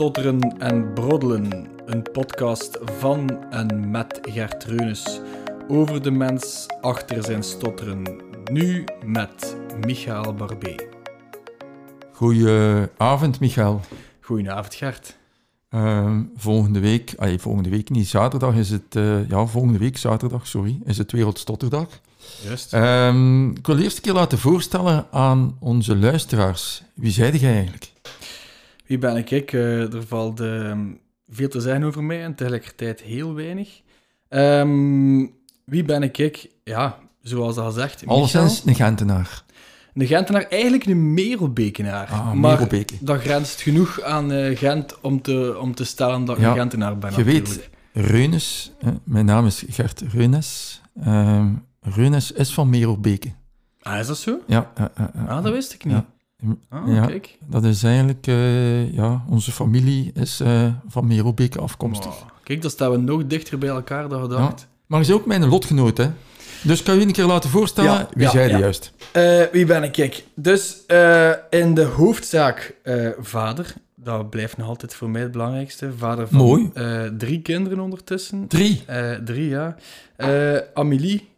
Stotteren en Broddelen, een podcast van en met Gert Reunis over de mens achter zijn stotteren. Nu met Michael Barbé. Goedenavond, Michael. Goedenavond, Gert. Ehm, volgende week, ay, volgende week niet, zaterdag is het, eh, ja, volgende week zaterdag, sorry, is het Wereldstotterdag. Juist. Ehm, ik wil eerst een keer laten voorstellen aan onze luisteraars. Wie zijde jij eigenlijk? Wie ben ik? ik eh, er valt ehm, veel te zeggen over mij en tegelijkertijd heel weinig. Ehm, wie ben ik? ik? Ja, zoals al gezegd. Alleszins een Gentenaar. Een Gentenaar, eigenlijk een Merelbekenaar. Ah, maar Merelbeke. dat grenst genoeg aan eh, Gent om te, om te stellen dat ik Ja, een Gentenaar ben. Je weet. Reunes, eh, mijn naam is Gert Reunes. Ehm Reunes is van Merelbeke. Ah, is dat zo? Ja, eh, Ah, dat wist ik niet. Ja. Ah, Ja. kijk. dat is eigenlijk, eh, ja, onze familie is eh, van Merelbeke afkomstig. Wow. Kijk, dan staan we nog dichter bij elkaar dan gedacht. Maar je is ook mijn lotgenoot, hè? Dus kan je een keer laten voorstellen, Ja, wie ja, ja. die juist? Eh, wie ben ik? Kijk, dus in de hoofdzaak vader. Dat blijft nog altijd voor mij het belangrijkste. Vader van Mooi. drie kinderen ondertussen. Drie. Drie, ja. Amélie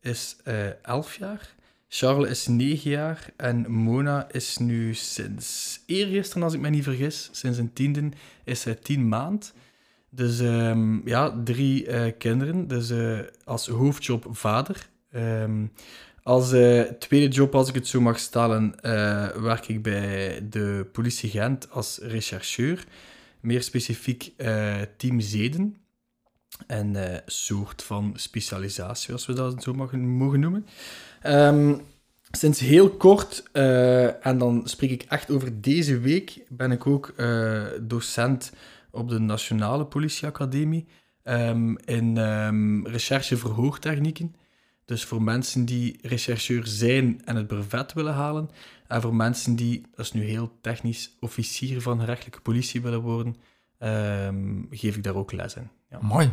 is elf jaar. Charles is negen jaar. En Mona is nu sinds eergisteren, als ik me niet vergis, sinds een tiende, is zij tien maand. Dus ehm, ja, drie eh, kinderen. Dus eh, als hoofdjob vader. Ehm, als eh, tweede job, als ik het zo mag stellen, werk ik bij de politie Gent als rechercheur. Meer specifiek team Zeden. Een eh, soort van specialisatie, als we dat zo mogen, noemen. Ehm, sinds heel kort, eh, en dan spreek ik echt over deze week, ben ik ook eh, docent op de Nationale Politieacademie ehm, in ehm, recherche. Dus voor mensen die rechercheur zijn en het brevet willen halen, en voor mensen die, dat is nu heel technisch, officier van gerechtelijke politie willen worden, geef ik daar ook les in. Ja, Mooi.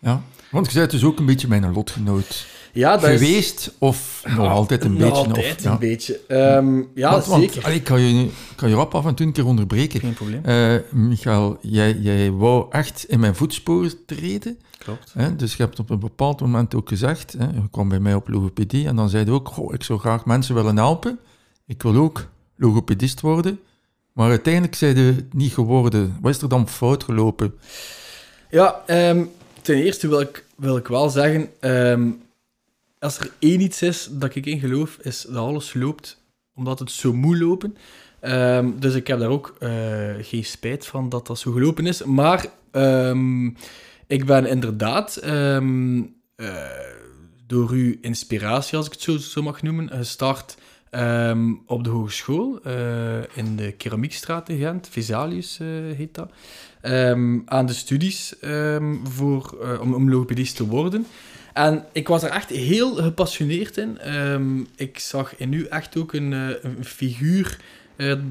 Ja, want je bent dus ook een beetje mijn lotgenoot ja dat is... geweest, of nog altijd een Nog beetje. altijd of, een ja. beetje. Ehm, ja, Want- want, zeker. allee, ik kan je, kan je rap af en toe een keer onderbreken. Geen probleem. Eh Michael, jij, jij wou echt in mijn voetsporen treden. Klopt. Hè? Dus je hebt op een bepaald moment ook gezegd, hè, je kwam bij mij op logopedie en dan zei je ook, goh, ik zou graag mensen willen helpen. Ik wil ook logopedist worden. Maar uiteindelijk zei je het niet geworden. Wat is er dan fout gelopen? Ja, ehm, ten eerste wil ik, wil ik wel zeggen, ehm, als er één iets is dat ik in geloof, is dat alles loopt omdat het zo moet lopen. Ehm, dus ik heb daar ook eh, geen spijt van dat dat zo gelopen is. Maar ik ben inderdaad eh, door uw inspiratie, als ik het zo, zo mag noemen, gestart ehm, op de hogeschool eh, in de Keramiekstraat in Gent. Vesalius eh, heet dat ehm, aan de studies ehm, voor, eh, om, om te worden. En ik was er echt heel gepassioneerd in. Ik zag in u echt ook een, een figuur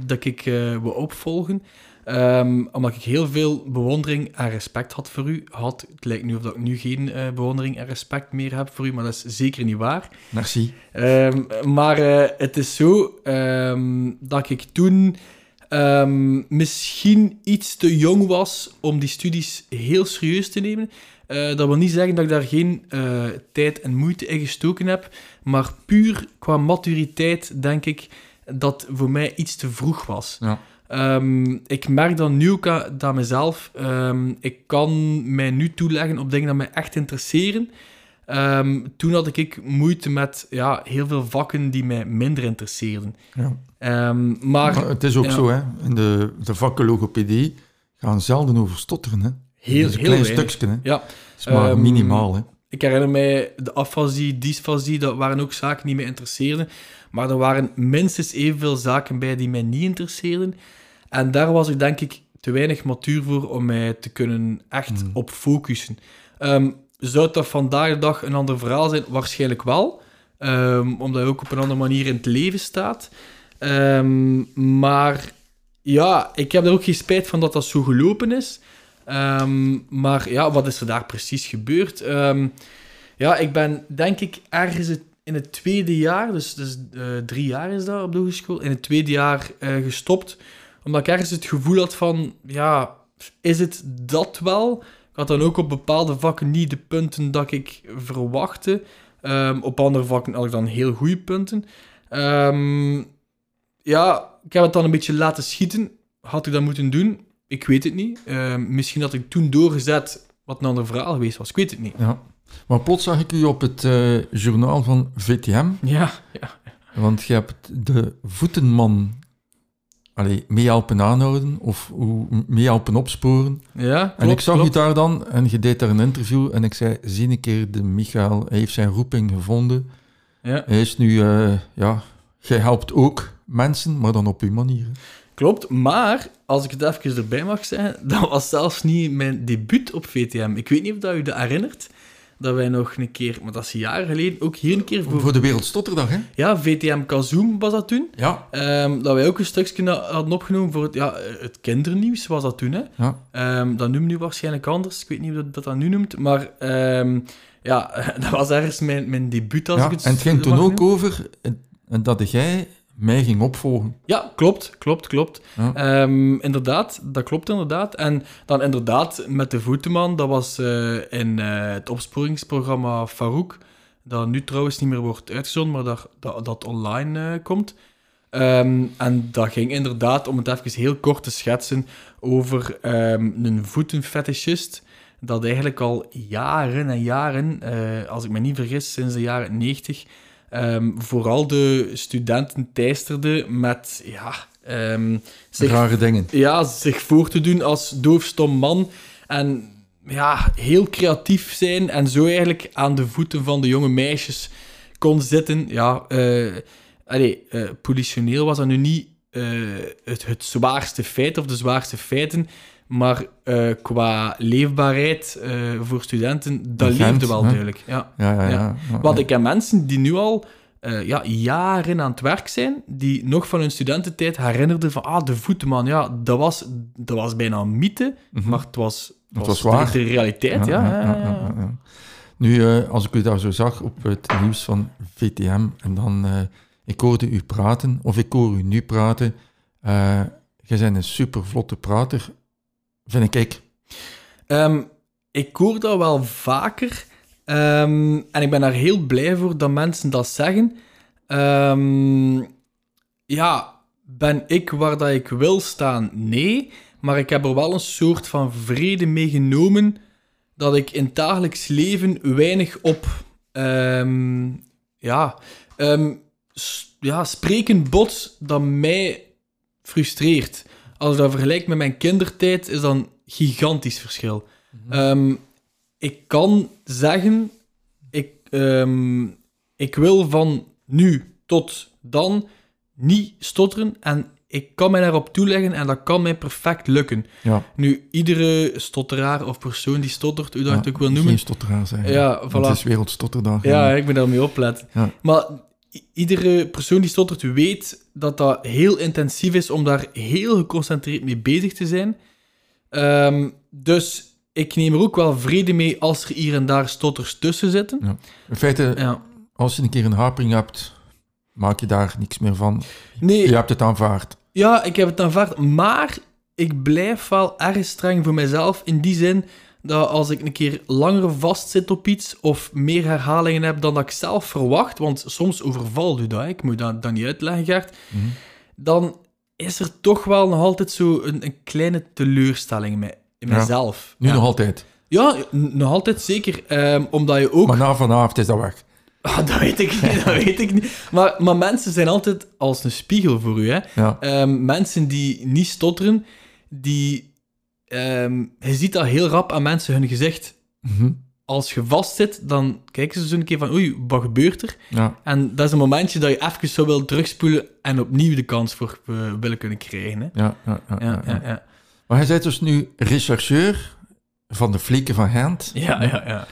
dat ik wil opvolgen. Ehm, omdat ik heel veel bewondering en respect had voor u. Had, het lijkt nu of dat ik nu geen eh, bewondering en respect meer heb voor u, maar dat is zeker niet waar. Merci. Ehm, maar eh, het is zo ehm, dat ik toen misschien iets te jong was om die studies heel serieus te nemen. Eh, dat wil niet zeggen dat ik daar geen tijd en moeite in gestoken heb, maar puur qua maturiteit denk ik dat voor mij iets te vroeg was. Ja. Ehm, ik merk dan nu ook aan, aan mezelf, ehm, ik kan mij nu toeleggen op dingen die mij echt interesseren. Ehm, toen had ik moeite met ja, heel veel vakken die mij minder interesseerden. Ja. Maar Maar het is ook ja. zo, hè. In de, de vakken logopedie gaan zelden over stotteren, hè. heel, dat is een heel klein weinig. stukje, hè. Ja, Dat is maar minimaal, hè. ik herinner mij de afasie, dysfasie, dat waren ook zaken die mij interesseerden. Maar er waren minstens evenveel zaken bij die mij niet interesseerden. En daar was ik denk ik te weinig matuur voor om mij te kunnen echt Hmm. op focussen. Ehm, zou dat vandaag de dag een ander verhaal zijn? Waarschijnlijk wel. Ehm, omdat je ook op een andere manier in het leven staat. Ehm, maar ja, ik heb er ook geen spijt van dat dat zo gelopen is. Maar ja, wat is er daar precies gebeurd? Ja, ik ben denk ik ergens het- in het tweede jaar, dus, dus eh, drie jaar is dat op de hogeschool, in het tweede jaar eh, gestopt Omdat ik ergens het gevoel had van, ja, is het dat wel? Ik had dan ook op bepaalde vakken niet de punten dat ik verwachtte. Ehm, op andere vakken had ik dan heel goede punten. Ehm, ja, ik heb het dan een beetje laten schieten. Had ik dat moeten doen? Ik weet het niet. Ehm, misschien had ik toen doorgezet wat een ander verhaal geweest was. Ik weet het niet. Ja. Maar plots zag ik u op het eh, journaal van VTM, Ja, ja. want je hebt de voetenman allee, mee helpen aanhouden of hoe- mee helpen opsporen. Ja, en klopt, ik zag klopt. u daar dan en je deed daar een interview en ik zei, zie een keer de Michael, hij heeft zijn roeping gevonden. Ja, Hij is nu, eh, ja, jij helpt ook mensen, maar dan op uw manier. hè. klopt. Maar, als ik het even erbij mag zeggen, dat was zelfs niet mijn debuut op VTM. Ik weet niet of dat u dat herinnert. Dat wij nog een keer, maar dat is jaren geleden, ook hier een keer voor... Voor de Wereldstotterdag, hè? Ja, VTM Kazoom was dat toen. Ja. Ehm, dat wij ook een stukje hadden opgenomen voor het, ja, het kindernieuws, was dat toen. Hè? Ja. Ehm, dat noemt nu waarschijnlijk anders. Ik weet niet hoe dat dat, dat nu noemt. Maar ehm, ja, dat was ergens mijn, mijn debuut, als ja. ik het En het ging toen ook over dat jij mij ging opvolgen. Ja, klopt, klopt, klopt. Ja. Ehm, inderdaad, dat klopt inderdaad. En dan inderdaad met de voeteman, dat was eh, in eh, het opsporingsprogramma Farouk, dat nu trouwens niet meer wordt uitgezonden, maar dat, dat, dat online eh, komt. Ehm, en dat ging inderdaad, om het even heel kort te schetsen, over ehm, een voetenfetischist dat eigenlijk al jaren en jaren, als ik me niet vergis, sinds de jaren 90, ehm, vooral de studenten teisterde met ja, ehm, zich, Rare dingen. ja, zich voor te doen als doofstom man. En ja, heel creatief zijn en zo eigenlijk aan de voeten van de jonge meisjes kon zitten. Ja, eh allee, eh, politioneel was dat nu niet eh, het, het zwaarste feit of de zwaarste feiten, maar eh, qua leefbaarheid eh, voor studenten, dat leefde wel hè? duidelijk. Ja. Ja, ja, ja. Want ik heb mensen die nu al eh, ja, jaren aan het werk zijn, die nog van hun studententijd herinnerden van, ah, de voeteman, ja, dat was, dat was bijna een mythe, Mhm. maar het was, Het was was. De, realiteit, ja. ja, ja, ja. ja. Nu, als ik u daar zo zag op het nieuws van VTM, en dan, ik hoorde u praten, of ik hoor u nu praten, jij bent een super vlotte prater, vind ik. Ehm, ik hoor dat wel vaker. ehm, en ik ben daar heel blij voor dat mensen dat zeggen. Ehm, ja, ben ik waar dat ik wil staan? Nee. Maar ik heb er wel een soort van vrede mee genomen dat ik in het dagelijks leven weinig op ehm, ja, ja, spreken bot dat mij frustreert. Als ik dat vergelijk met mijn kindertijd, is dat een gigantisch verschil. Ehm, ik kan zeggen, ik, ehm, ik wil van nu tot dan niet stotteren en ik kan mij daarop toeleggen en dat kan mij perfect lukken. Ja, Nu, iedere stotteraar of persoon die stottert, hoe dat je het ja, ook wil noemen, Geen stotteraar zijn. Ja, voilà. Het is Wereldstotterdag. ja, en- ik ben daarmee opletten. Ja. Maar iedere persoon die stottert weet dat dat heel intensief is om daar heel geconcentreerd mee bezig te zijn. Ehm, dus ik neem er ook wel vrede mee als er hier en daar stotters tussen zitten. In feite, Ja. als je een keer een hapering hebt, maak je daar niks meer van. Nee, Je hebt het aanvaard. ja, ik heb het aanvaard, maar ik blijf wel erg streng voor mezelf in die zin dat als ik een keer langer vastzit op iets of meer herhalingen heb dan dat ik zelf verwacht, want soms overvalt u dat, hè, ik moet dat, dat niet uitleggen, Gert, Mhm. dan is er toch wel nog altijd zo een, een kleine teleurstelling in, mij, in Ja. mezelf. Nu nog altijd. Ja, nog altijd zeker. ehm, omdat je ook... Maar na vanavond is dat weg. Ah, dat weet ik niet, dat weet ik niet. Maar, maar mensen zijn altijd als een spiegel voor u. Hè. Ja. Ehm, mensen die niet stotteren, die... ehm, je ziet dat heel rap aan mensen hun gezicht. Mhm. Als je vastzit, dan kijken ze zo een keer van oei, wat gebeurt er? ja. En dat is een momentje dat je even zo wil terugspoelen en opnieuw de kans voor eh, willen kunnen krijgen. Hè. Ja, ja, ja, Ja, ja, ja. Maar hij bent dus nu rechercheur van de flieken van Gent. Ja, ja, ja.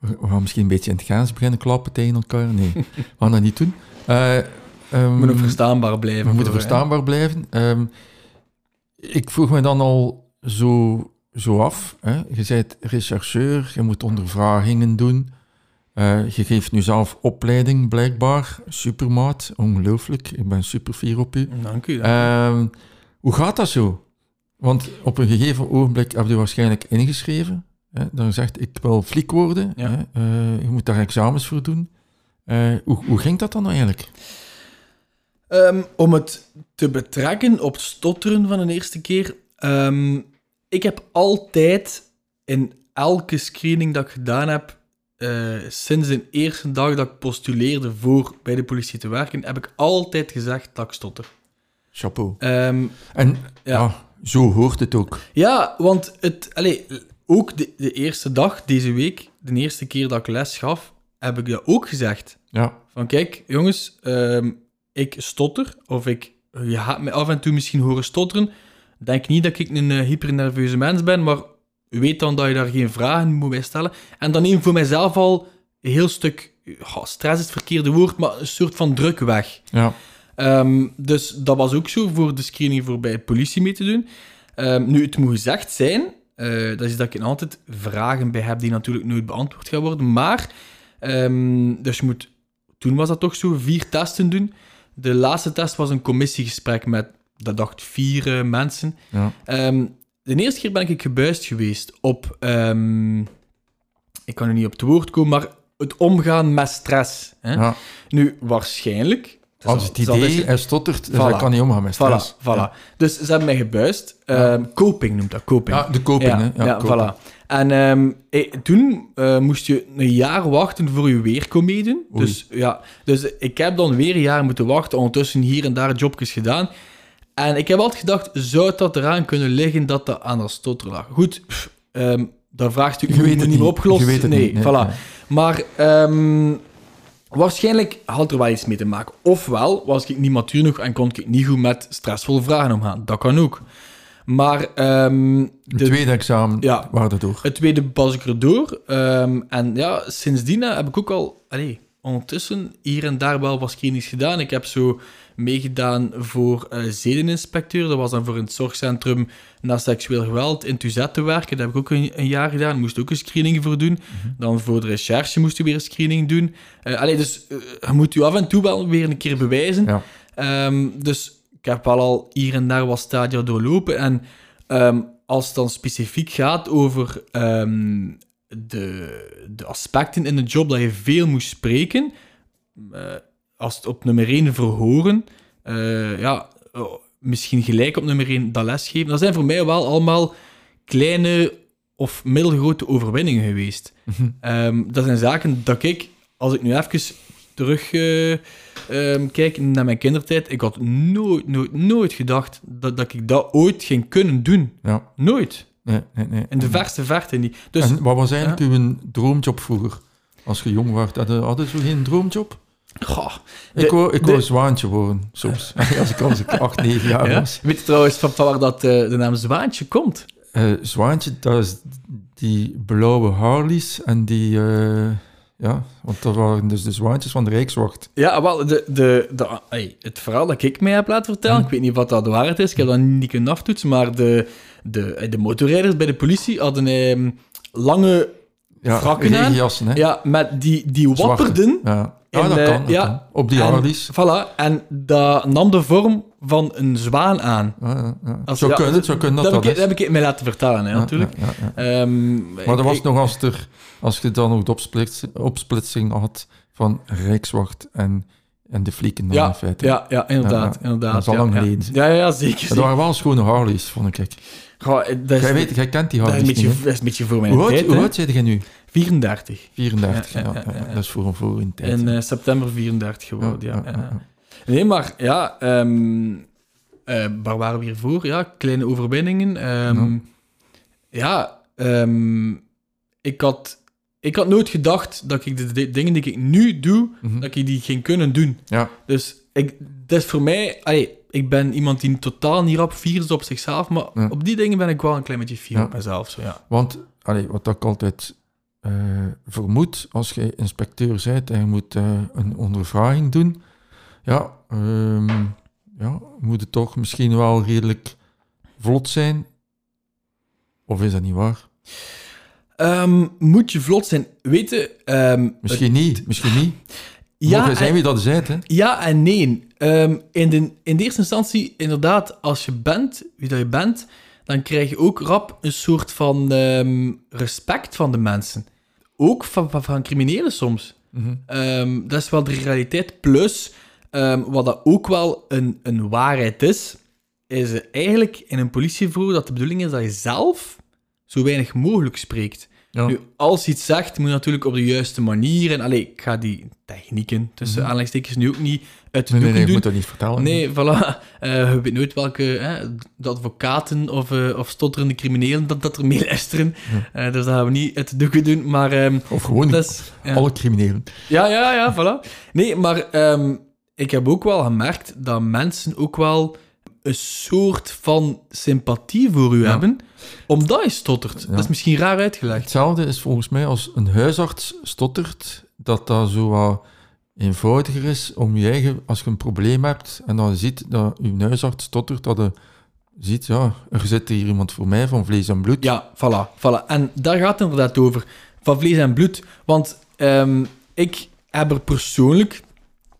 We gaan misschien een beetje in het Gaans beginnen klappen tegen elkaar. Nee, we gaan dat niet doen. Eh, ehm, We moeten verstaanbaar blijven. we moeten hè. verstaanbaar blijven. Ehm, ik vroeg me dan al zo, zo af. Hè? Je bent rechercheur, je moet ondervragingen doen. Eh, je geeft nu zelf opleiding, blijkbaar. Supermaat, ongelooflijk. Ik ben super fier op u. Dank u. Ehm, Hoe gaat dat zo? Want op een gegeven ogenblik heb je waarschijnlijk ingeschreven. Hè? Dan zegt ik wil fliek worden. Ja. Hè? Eh, je moet daar examens voor doen. Eh, hoe, hoe ging dat dan eigenlijk? Ehm, om het te betrekken op het stotteren van de eerste keer. ehm, ik heb altijd in elke screening dat ik gedaan heb, eh, sinds de eerste dag dat ik postuleerde voor bij de politie te werken, heb ik altijd gezegd dat ik stotter. Chapeau. Ehm, En ja. Zo hoort het ook. ja, want het, allee, ook de, de eerste dag, deze week, de eerste keer dat ik les gaf, heb ik dat ook gezegd. Ja, Van kijk, jongens, ehm, ik stotter, of ik, je gaat me af en toe misschien horen stotteren. Denk niet dat ik een eh, hypernerveuze mens ben, maar weet dan dat je daar geen vragen moet bij stellen. En dan neem voor mijzelf al een heel stuk, ja, stress is het verkeerde woord, maar een soort van druk weg. ja. Ehm, dus dat was ook zo voor de screening voor bij de politie mee te doen. Ehm, nu, het moet gezegd zijn, eh, dat is dat ik altijd vragen bij heb die natuurlijk nooit beantwoord gaan worden, maar, ehm, dus je moet, toen was dat toch zo, vier testen doen. De laatste test was een commissiegesprek met, dat dacht, vier eh, mensen. ja. Ehm, de eerste keer ben ik gebuist geweest op, ehm, ik kan er niet op het woord komen, maar het omgaan met stress. Hè? ja. Nu, waarschijnlijk... Als het idee, dus- hij stottert, dus hij kan niet omgaan met stress. Voilà, voilà. Dus ze hebben mij gebuist. Ehm, Coping noemt dat, coping. Ja, de coping, ja, hè. ja, coping. voilà. En eh, toen eh, moest je een jaar wachten voor je weer kon meedoen. Oei. Dus, ja, dus ik heb dan weer een jaar moeten wachten, ondertussen hier en daar jobjes gedaan. En ik heb altijd gedacht, zou dat eraan kunnen liggen dat dat aan lag? Goed, pff, ehm, dat vraagstuk Je weet niet het meer niet. opgelost. Weet het nee, niet, nee, voilà. nee. Maar ehm, waarschijnlijk had er wel iets mee te maken. Ofwel was ik niet matuur genoeg en kon ik niet goed met stressvolle vragen omgaan. Dat kan ook. Maar ehm, Het de, tweede examen Ja. waren er door. het tweede pas ik erdoor. Ehm, en ja, sindsdien heb ik ook al allee, ondertussen hier en daar wel wat screenings gedaan. Ik heb zo meegedaan voor eh zedeninspecteur. Dat was dan voor een zorgcentrum na seksueel geweld in Tuzet te werken. Dat heb ik ook een, een jaar gedaan. Moest ook een screening voor doen. Dan voor de recherche moest je weer een screening doen. Allee, dus eh, je moet je af en toe wel weer een keer bewijzen. Ja. Ehm, dus ik heb wel al hier en daar wat stadia doorlopen. En ehm, als het dan specifiek gaat over ehm, de, de aspecten in de job dat je veel moest spreken, als het op nummer 1 verhoren, eh, ja, oh, misschien gelijk op nummer 1 dat lesgeven, dat zijn voor mij wel allemaal kleine of middelgrote overwinningen geweest. Mhm. Ehm, dat zijn zaken dat ik, als ik nu even terug eh, ehm, kijk naar mijn kindertijd, ik had nooit, nooit, nooit gedacht dat, dat ik dat ooit ging kunnen doen. Ja, Nooit. nee, nee, nee. In de verste verte niet. Dus en wat was eigenlijk uw droomjob vroeger? Als je jong was, hadden hadden ze geen droomjob? Goh, Ik wou, ik de- zwaantje worden, soms. als ik als ik acht, negen jaar ja. was. weet je trouwens van, waar dat, eh, de naam Zwaantje komt? Eh, zwaantje, dat is die blauwe Harleys en die... eh, ja, want dat waren dus de zwaantjes van de Rijkswacht. Ja, wel, de, de, de, het verhaal dat ik mij heb laten vertellen, Hm. ik weet niet wat dat de waarheid is, ik heb dat niet kunnen aftoetsen, maar de, de, de motorrijders bij de politie hadden ehm, lange, Ja, Frakken aan? regenjassen, hè. ja, met die, die wapperden. Ja, ja In, dat eh, kan. dat ja. kan. Op die Harleys. Voilà, en dat nam de vorm van een zwaan aan. Ja, ja, Zo kunnen, zo kunnen dat, dat, dat heb ik, dat heb ik mij laten vertellen, hè, natuurlijk. Ehm, Maar dat was ik- nog als, er, als je dan nog de opsplits, opsplitsing had van Rijkswacht en, en de flieken dan in Ja, feite. ja, ja, inderdaad. Ja, inderdaad Dat is al lang geleden. Ja, ja, zeker. Dat zeker. waren wel schone Harleys, vond ik. Goh, dat, is, Jij weet, jij kent die dat, is een Harleys beetje, niet, dat is een beetje voor mijn Hoe tijd. hoe oud zei jij nu? 34. 34, Ja, dat is voor een voor een tijd. In eh, september 34 geworden, ja. Nee, maar ja, eh, waar waren we hier voor? Ja, kleine overwinningen. Ehm, ja, ehm, ik, had, ik had nooit gedacht dat ik de, de dingen die ik nu doe, Mhm. dat ik die ging kunnen doen. Ja, Dus ik, dat is voor mij... allee, ik ben iemand die totaal niet rap fier is op zichzelf, maar op die dingen ben ik wel een klein beetje fier op mezelf. Zo, ja. want allee, wat ik altijd eh, vermoed als je inspecteur bent en je moet eh, een ondervraging doen, ja, ehm, ja, moet het toch misschien wel redelijk vlot zijn. Of is dat niet waar? Ehm, moet je vlot zijn? Weten, ehm, Misschien niet, misschien niet. Ja, Ja, zijn en- wie dat zijt, hè? Ja en nee. In, de, in de eerste instantie, inderdaad, als je bent wie dat je bent, dan krijg je ook rap een soort van respect van de mensen. Ook van, van, van criminelen soms. Mhm. Ehm, dat is wel de realiteit. Plus, ehm, wat dat ook wel een, een waarheid is, is eigenlijk in een politieverhoor dat de bedoeling is dat je zelf zo weinig mogelijk spreekt. Ja. Nu, als je iets zegt, moet je natuurlijk op de juiste manier. En allee, ik ga die technieken tussen Mhm. aanleidingstekens nu ook niet uit de Nee, nee, nee, je doen. moet dat niet vertellen. Nee, voilà. Eh je weet nooit welke hè, de advocaten of, eh, of stotterende criminelen dat, dat er mee luisteren. Eh, dus dat gaan we niet uit de doeken doen. Maar ehm, Of gewoon is... ja. alle criminelen. Ja, ja, ja, voilà. Nee, maar ehm, ik heb ook wel gemerkt dat mensen ook wel een soort van sympathie voor u Ja. hebben, omdat je stottert. Ja. Dat is misschien raar uitgelegd. Hetzelfde is volgens mij als een huisarts stottert, dat dat zo wat eenvoudiger is om je eigen, als je een probleem hebt en dan ziet dat je huisarts stottert, dat je ziet, ja, er zit hier iemand voor mij van vlees en bloed. Ja, voilà, voilà. En daar gaat het inderdaad over. Van vlees en bloed. Want ehm, ik heb er persoonlijk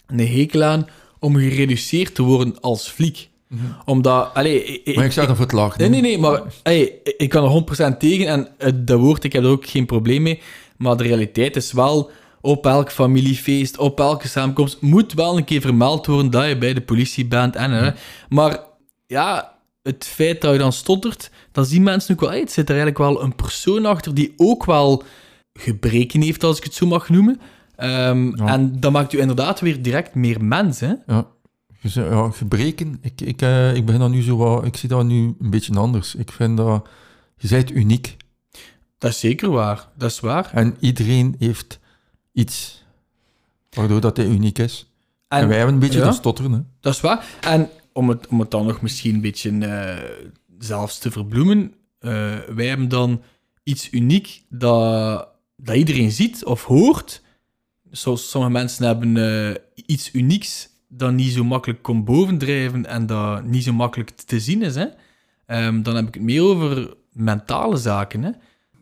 een hekel aan om gereduceerd te worden als fliek. Mhm. Omdat, allee, ik, Maar ik sta er voor het lachen. Nee, nee, nee, maar hey, ik kan er 100% tegen en eh, dat woord, ik heb er ook geen probleem mee. Maar de realiteit is wel, op elk familiefeest, op elke samenkomst, moet wel een keer vermeld worden dat je bij de politie bent. En, hè. Maar ja, het feit dat je dan stottert, dan zien mensen ook wel, hey, het zit er eigenlijk wel een persoon achter die ook wel gebreken heeft, als ik het zo mag noemen. Ehm, Ja. En dat maakt u inderdaad weer direct meer mens, hè? Ja. Dus, eh, ja, gebreken, ik, ik, eh, ik begin dat nu zo wat, ik zie dat nu een beetje anders. Ik vind dat, je bent uniek. Dat is zeker waar, dat is waar. En iedereen heeft iets waardoor dat hij uniek is. En, wij hebben een beetje ja. dat stotteren, hè. Dat is waar. En om het, om het dan nog misschien een beetje eh, zelfs te verbloemen, eh, wij hebben dan iets uniek dat, dat iedereen ziet of hoort. Zoals sommige mensen hebben eh, iets unieks dat niet zo makkelijk komt bovendrijven en dat niet zo makkelijk te zien is. Hè? Ehm, dan heb ik het meer over mentale zaken. Hè?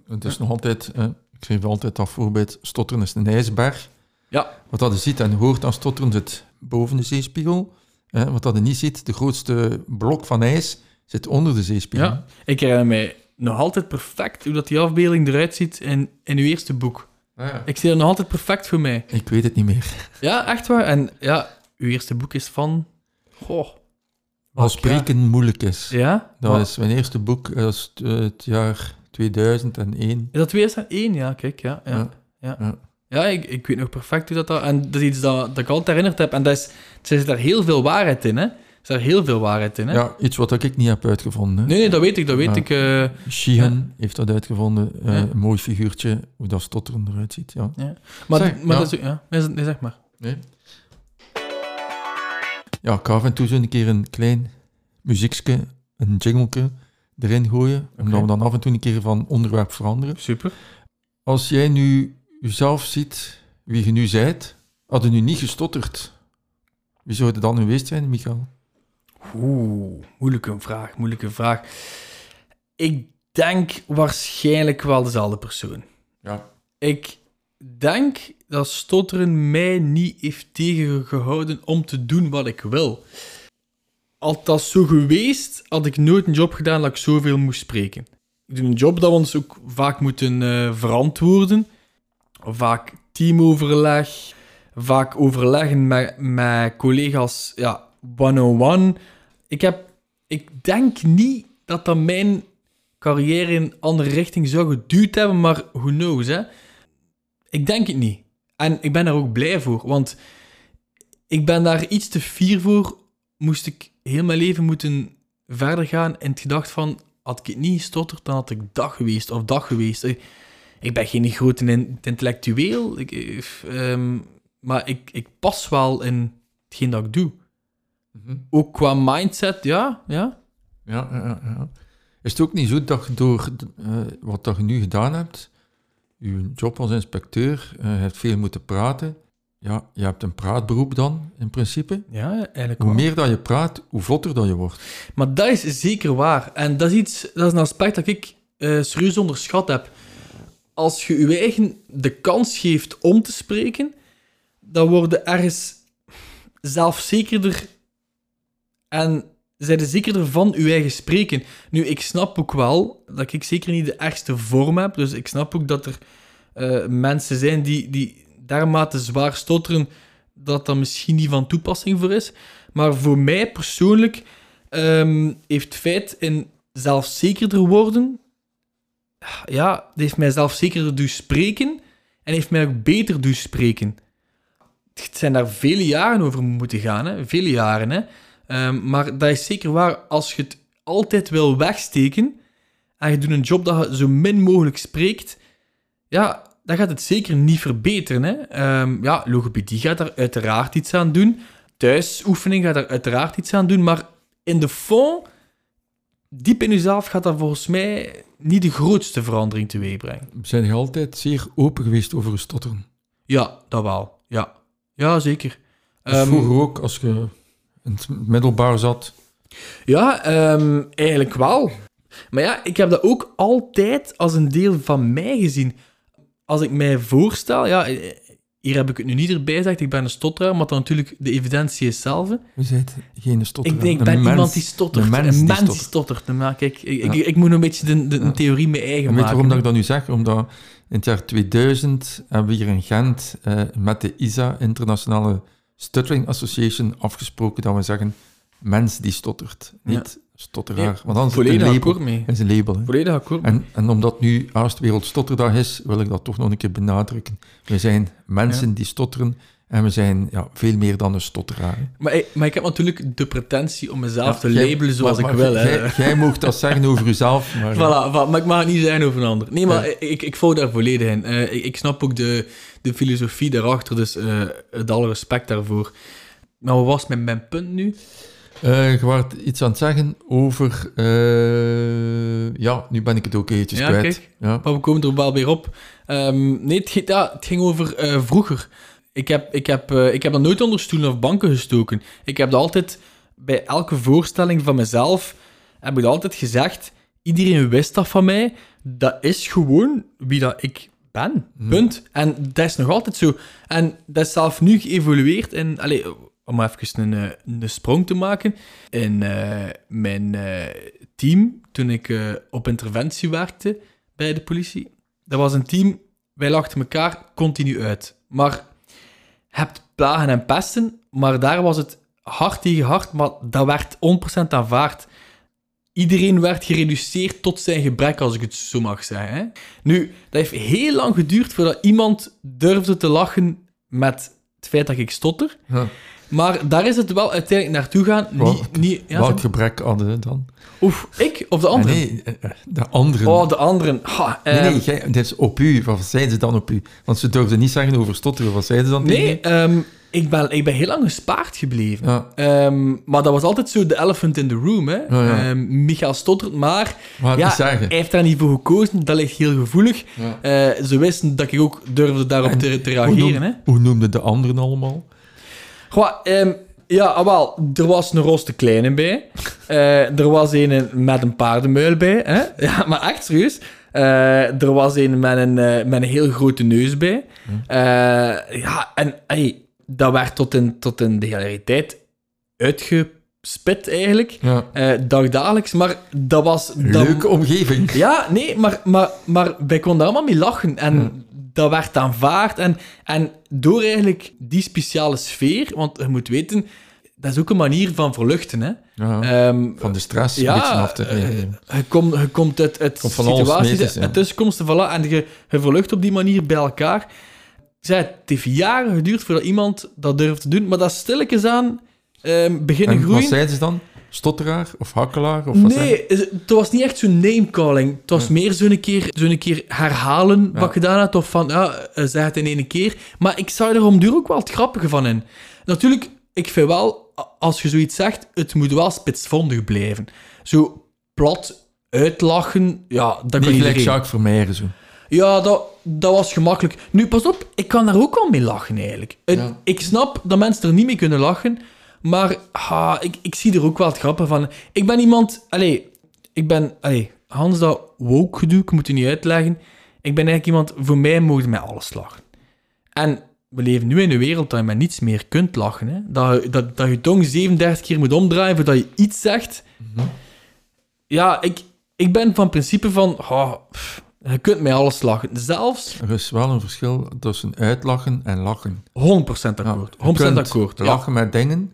Het is nog altijd, eh, ik geef altijd dat voorbeeld, stotteren is een ijsberg. Ja. Wat dat je ziet en hoort aan stotteren zit boven de zeespiegel. Eh, wat dat je niet ziet, de grootste blok van ijs zit onder de zeespiegel. Ja. Ik herinner mij nog altijd perfect hoe dat die afbeelding eruit ziet in, in uw eerste boek. Ah, ja. Ik zie dat nog altijd perfect voor mij. Ik weet het niet meer. Ja, echt waar. En ja, uw eerste boek is van... Goh. Als spreken moeilijk is. Ja? Dat Wat- is mijn eerste boek, dat is het, jaar 2001. Is dat 2001? Ja, kijk, ja. Ja, Ja. ja. Ja. ja. ik, ik weet nog perfect hoe dat... dat en dat is iets dat, dat ik altijd herinnerd heb. En dat is, er zit daar heel veel waarheid in, hè. Er zit daar heel veel waarheid in, hè. Ja, iets wat ik niet heb uitgevonden. hè. Nee, nee, dat weet ik, dat weet Ja. ik. eh. Sheehan heeft dat uitgevonden. eh, Ja. Een mooi figuurtje, hoe dat stotteren eruit ziet. Ja. maar Zeg, maar ja. dat is... Ja, nee, zeg maar. Nee. Ja, ik ga af en toe zo een keer een klein muziekje, een jingleke erin gooien, omdat Oké. we dan af en toe een keer van onderwerp veranderen. Super. Als jij nu jezelf ziet, wie je nu zijt, had je nu niet gestotterd, wie zou het dan geweest zijn, Michael? Oeh, moeilijke vraag, moeilijke vraag. Ik denk waarschijnlijk wel dezelfde persoon. Ja. Ik denk dat stotteren mij niet heeft tegengehouden om te doen wat ik wil. Dat zo geweest, had ik nooit een job gedaan dat ik zoveel moest spreken. Ik doe een job dat we ons ook vaak moeten eh, verantwoorden. Vaak teamoverleg, vaak overleggen met, met collega's, ja, one-on-one. Ik, heb, ik denk niet dat dat mijn carrière in een andere richting zou geduwd hebben, maar who knows, hè. Ik denk het niet. En ik ben daar ook blij voor, want ik ben daar iets te fier voor. Moest ik heel mijn leven moeten verder gaan in het gedacht van, had ik het niet gestotterd, dan had ik dag geweest of dag geweest. Ik, ik ben geen grote in- intellectueel, ik, eh, ehm, maar ik, ik pas wel in hetgeen dat ik doe. Ook qua mindset, ja, ja. Ja, ja. Is het ook niet zo dat je door eh, wat dat je nu gedaan hebt, je job als inspecteur, eh, je hebt veel moeten praten. Ja, je hebt een praatberoep dan, in principe. Ja, eigenlijk Hoe wel. meer dat je praat, hoe vlotter dat je wordt. Maar dat is zeker waar. En dat is, iets, dat is een aspect dat ik eh, serieus onderschat heb. Als je je eigen de kans geeft om te spreken, dan worden ergens zelfzekerder en zijn er zekerder van uw eigen spreken. Nu, ik snap ook wel dat ik zeker niet de ergste vorm heb, dus ik snap ook dat er eh, mensen zijn die, die dermate zwaar stotteren dat dat misschien niet van toepassing voor is. Maar voor mij persoonlijk ehm, heeft feit in zelfzekerder worden, ja, heeft mij zelfzekerder doen spreken en heeft mij ook beter doen spreken. Het zijn daar vele jaren over moeten gaan, hè? vele jaren. Hè? Ehm, maar dat is zeker waar, als je het altijd wil wegsteken en je doet een job dat je zo min mogelijk spreekt, ja, dan gaat het zeker niet verbeteren. Hè? Ehm, ja, logopedie gaat daar uiteraard iets aan doen. Thuisoefening gaat daar uiteraard iets aan doen. Maar in de fond, diep in jezelf, gaat dat volgens mij niet de grootste verandering teweegbrengen. Zijn je altijd zeer open geweest over je stotteren? Ja, dat wel. Ja, ja zeker. Of Ehm, vroeger ook, als je in het middelbaar zat. Ja, ehm, eigenlijk wel. Maar ja, ik heb dat ook altijd als een deel van mij gezien. Als ik mij voorstel, ja, eh, hier heb ik het nu niet erbij gezegd, ik ben een stotteraar, maar dan natuurlijk de evidentie is zelf. Je bent geen stotteraar. Ik denk, ik ben mens- iemand die stottert. Een mens die stottert. stottert. Nou, kijk, ik, Ja. ik, ik moet een beetje de, de, Ja. theorie mee eigen En weet je maken. waarom dat ik dat nu zeg? Omdat in het jaar 2000 hebben we hier in Gent eh, met de ISA, Internationale Stuttering Association, afgesproken dat we zeggen mens die stottert, niet stotteraar. Want anders is een label. mee. Is een label. hè. Volledig akkoord. En, en omdat nu Haast Wereld Stotterdag is, wil ik dat toch nog een keer benadrukken. We zijn mensen die stotteren en we zijn ja, veel meer dan een stotteraar. Maar, ik- maar ik heb natuurlijk de pretentie om mezelf Ja, te jij- labelen zoals maar- ik maar wil. Hè. Jij, jij mag dat zeggen over jezelf, maar... Voilà, voilà, maar ik mag het niet zijn over een ander. Nee, maar Ja. ik, ik volg daar volledig in. Eh, ik, ik snap ook de, de filosofie daarachter, dus eh het alle respect daarvoor. Maar wat was mijn, mijn punt nu? Eh, je was iets aan het zeggen over... ja, nu ben ik het ook eventjes kwijt. kijk. Ja. Maar we komen er wel weer op. Ehm, nee, het, ging- ja, het ging over vroeger. Ik heb, ik, heb, eh, ik heb dat nooit onder stoelen of banken gestoken. Ik heb dat altijd, bij elke voorstelling van mezelf, heb ik dat altijd gezegd. Iedereen wist dat van mij. Dat is gewoon wie dat ik ben. Punt. En dat is nog altijd zo. En dat is zelf nu geëvolueerd in... Allez, om even een, eh, een sprong te maken. In eh, mijn team, toen ik op interventie werkte bij de politie, dat was een team, wij lachten elkaar continu uit. Maar hebt plagen en pesten, maar daar was het hard tegen hard, maar dat werd 100% aanvaard. Iedereen werd gereduceerd tot zijn gebrek, als ik het zo mag zeggen. Hè. Nu, dat heeft heel lang geduurd voordat iemand durfde te lachen met het feit dat ik stotter. Maar daar is het wel uiteindelijk naartoe gaan. Wat- Niet, niet, ja, Welk zeg- gebrek hadden dan? Oef, ik of de anderen? Nee, nee, eh, de anderen. Oh, de anderen. Ha, nee, ehm, nee, jij, dit is op u. Wat zeiden ze dan op u? Want ze durfden niet zeggen over stotteren. Wat zeiden ze dan Nee, u? ehm, ik, ben, ik ben heel lang gespaard gebleven. Ja, Ehm, maar dat was altijd zo de elephant in the room. Hè. Ja. Ehm, Michael stottert, maar ja, hij heeft daar niet voor gekozen. Dat ligt heel gevoelig. Eh, ze wisten dat ik ook durfde daarop En te, te Hoe, reageren. Hè. noem, hoe noemden de anderen allemaal? Goh, ehm, ja, ah, wel, er was een roste kleine bij. Eh, er was een met een paardenmuil bij. Hè? Ja, maar echt serieus. Eh, er was een met een, eh, met een heel grote neus bij. Eh, ja, en ey, dat werd tot in, tot in de hele tijd uitgespit eigenlijk. Ja. Dagdagelijks, maar dat was... Dat, Leuke omgeving. ja, nee, maar, maar, maar wij konden daar allemaal mee lachen. En Ja. Dat werd aanvaard. En, en door eigenlijk die speciale sfeer, want je moet weten, dat is ook een manier van verluchten. Hè? Ja. Ehm, Van de stress ja, een beetje af te reageren. je, komt, je komt uit, Komt situaties, dus, ja. uit tussenkomsten, voilà, en je, je verlucht op die manier bij elkaar. Zei, het heeft jaren geduurd voordat iemand dat durft te doen, maar dat stilletjes aan ehm, beginnen En groeien. wat zeiden ze dan? Stotteraar of hakkelaar? Of wat Nee, is- het was niet echt zo'n namecalling. Het was meer zo'n keer, zo'n keer herhalen Ja. wat je gedaan had. Of van, ja, eh, zeg het in één keer. Maar ik zou er om duur ook wel het grappige van in. Natuurlijk, ik vind wel, als je zoiets zegt, het moet wel spitsvondig blijven. Zo plat uitlachen, ja, dat kan Niet gelijk. Jacques Vermeijeren zo. Ja, dat, dat was gemakkelijk. Nu, pas op, ik kan daar ook wel mee lachen eigenlijk. Het- Ja. Ik snap dat mensen er niet mee kunnen lachen, maar ah, ik, ik zie er ook wel het grappen van. Ik ben iemand... Allee, ik ben... Allee, Hans, dat woke gedoe, ik moet je niet uitleggen. Ik ben eigenlijk iemand... Voor mij mogen mij alles lachen. En we leven nu in een wereld dat je met niets meer kunt lachen. Hè? Dat, je- dat, dat je tong 37 keer moet omdraaien voordat je iets zegt. Mhm. Ja, ik, ik ben van principe van... oh, pff, je kunt mij alles lachen. Zelfs 100% Er is wel een verschil tussen uitlachen en lachen. akkoord. Ja, 100% je kunt akkoord. Ja. Lachen met dingen,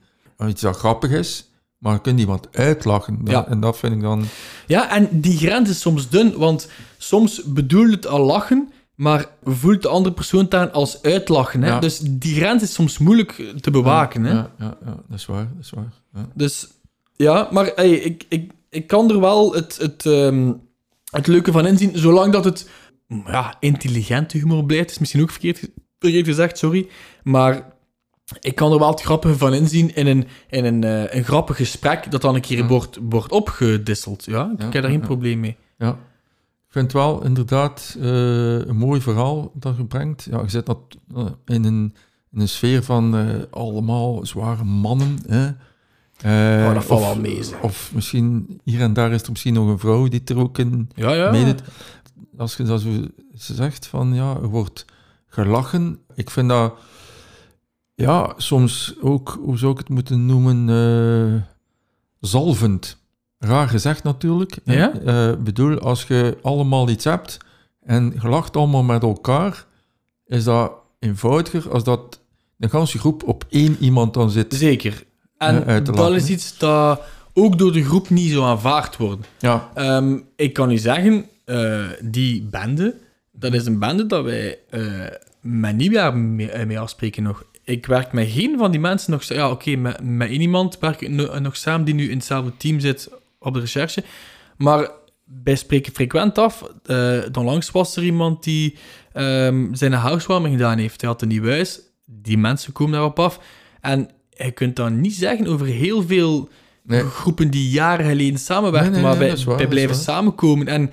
iets dat grappig is, maar je kunt iemand uitlachen. Ja. En dat vind ik dan... ja, en die grens is soms dun, want soms bedoel je het al lachen, maar voelt de andere persoon het aan als uitlachen. Hè? Ja. Dus die grens is soms moeilijk te bewaken. Hè? Ja, ja, ja, dat is waar. Dat is waar. Ja. Dus ja, maar hey, ik, ik, ik kan er wel het, het, ehm, het leuke van inzien, zolang dat het ja, intelligente humor blijft, is misschien ook verkeerd, verkeerd gezegd, sorry. Maar ik kan er wel het grappige van inzien in een, in een, eh, een grappig gesprek dat dan een keer Ja. wordt, wordt opgedisseld. Ja, ik Ja, heb daar geen ja. probleem mee. Ja. Ik vind het wel inderdaad eh, een mooi verhaal dat je brengt. Ja, je zit dat eh, in, een, in een sfeer van allemaal zware mannen. Hè? Oh, dat valt of- wel mee, zeg. Of misschien hier en daar is er misschien nog een vrouw die er ook in ja. meedoet. Als je dat zo zegt van ja, er wordt gelachen. Ik vind dat ja, soms ook, hoe zou ik het moeten noemen, eh, zalvend. Raar gezegd natuurlijk. Ja? Eh, bedoel, als je allemaal iets hebt en je lacht allemaal met elkaar, is dat eenvoudiger als dat een ganse groep op één iemand dan zit. Zeker. En Eh, uit te dat lachen. is iets dat ook door de groep niet zo aanvaard wordt. Ja, Ehm, ik kan u zeggen, die bende, dat is een bende dat wij met nieuwjaar mee, mee afspreken nog. Ik werk met geen van die mensen nog... Ja, oké, met, met één iemand werk ik no- nog samen die nu in hetzelfde team zit op de recherche. Maar wij spreken frequent af. Eh onlangs was er iemand die ehm, zijn housewarming gedaan heeft. Hij had een nieuw huis. Die mensen komen daarop af. En je kunt dan niet zeggen over heel veel nee. groepen die jaren geleden samenwerken, Nee, nee, maar wij, waar, wij blijven samenkomen. En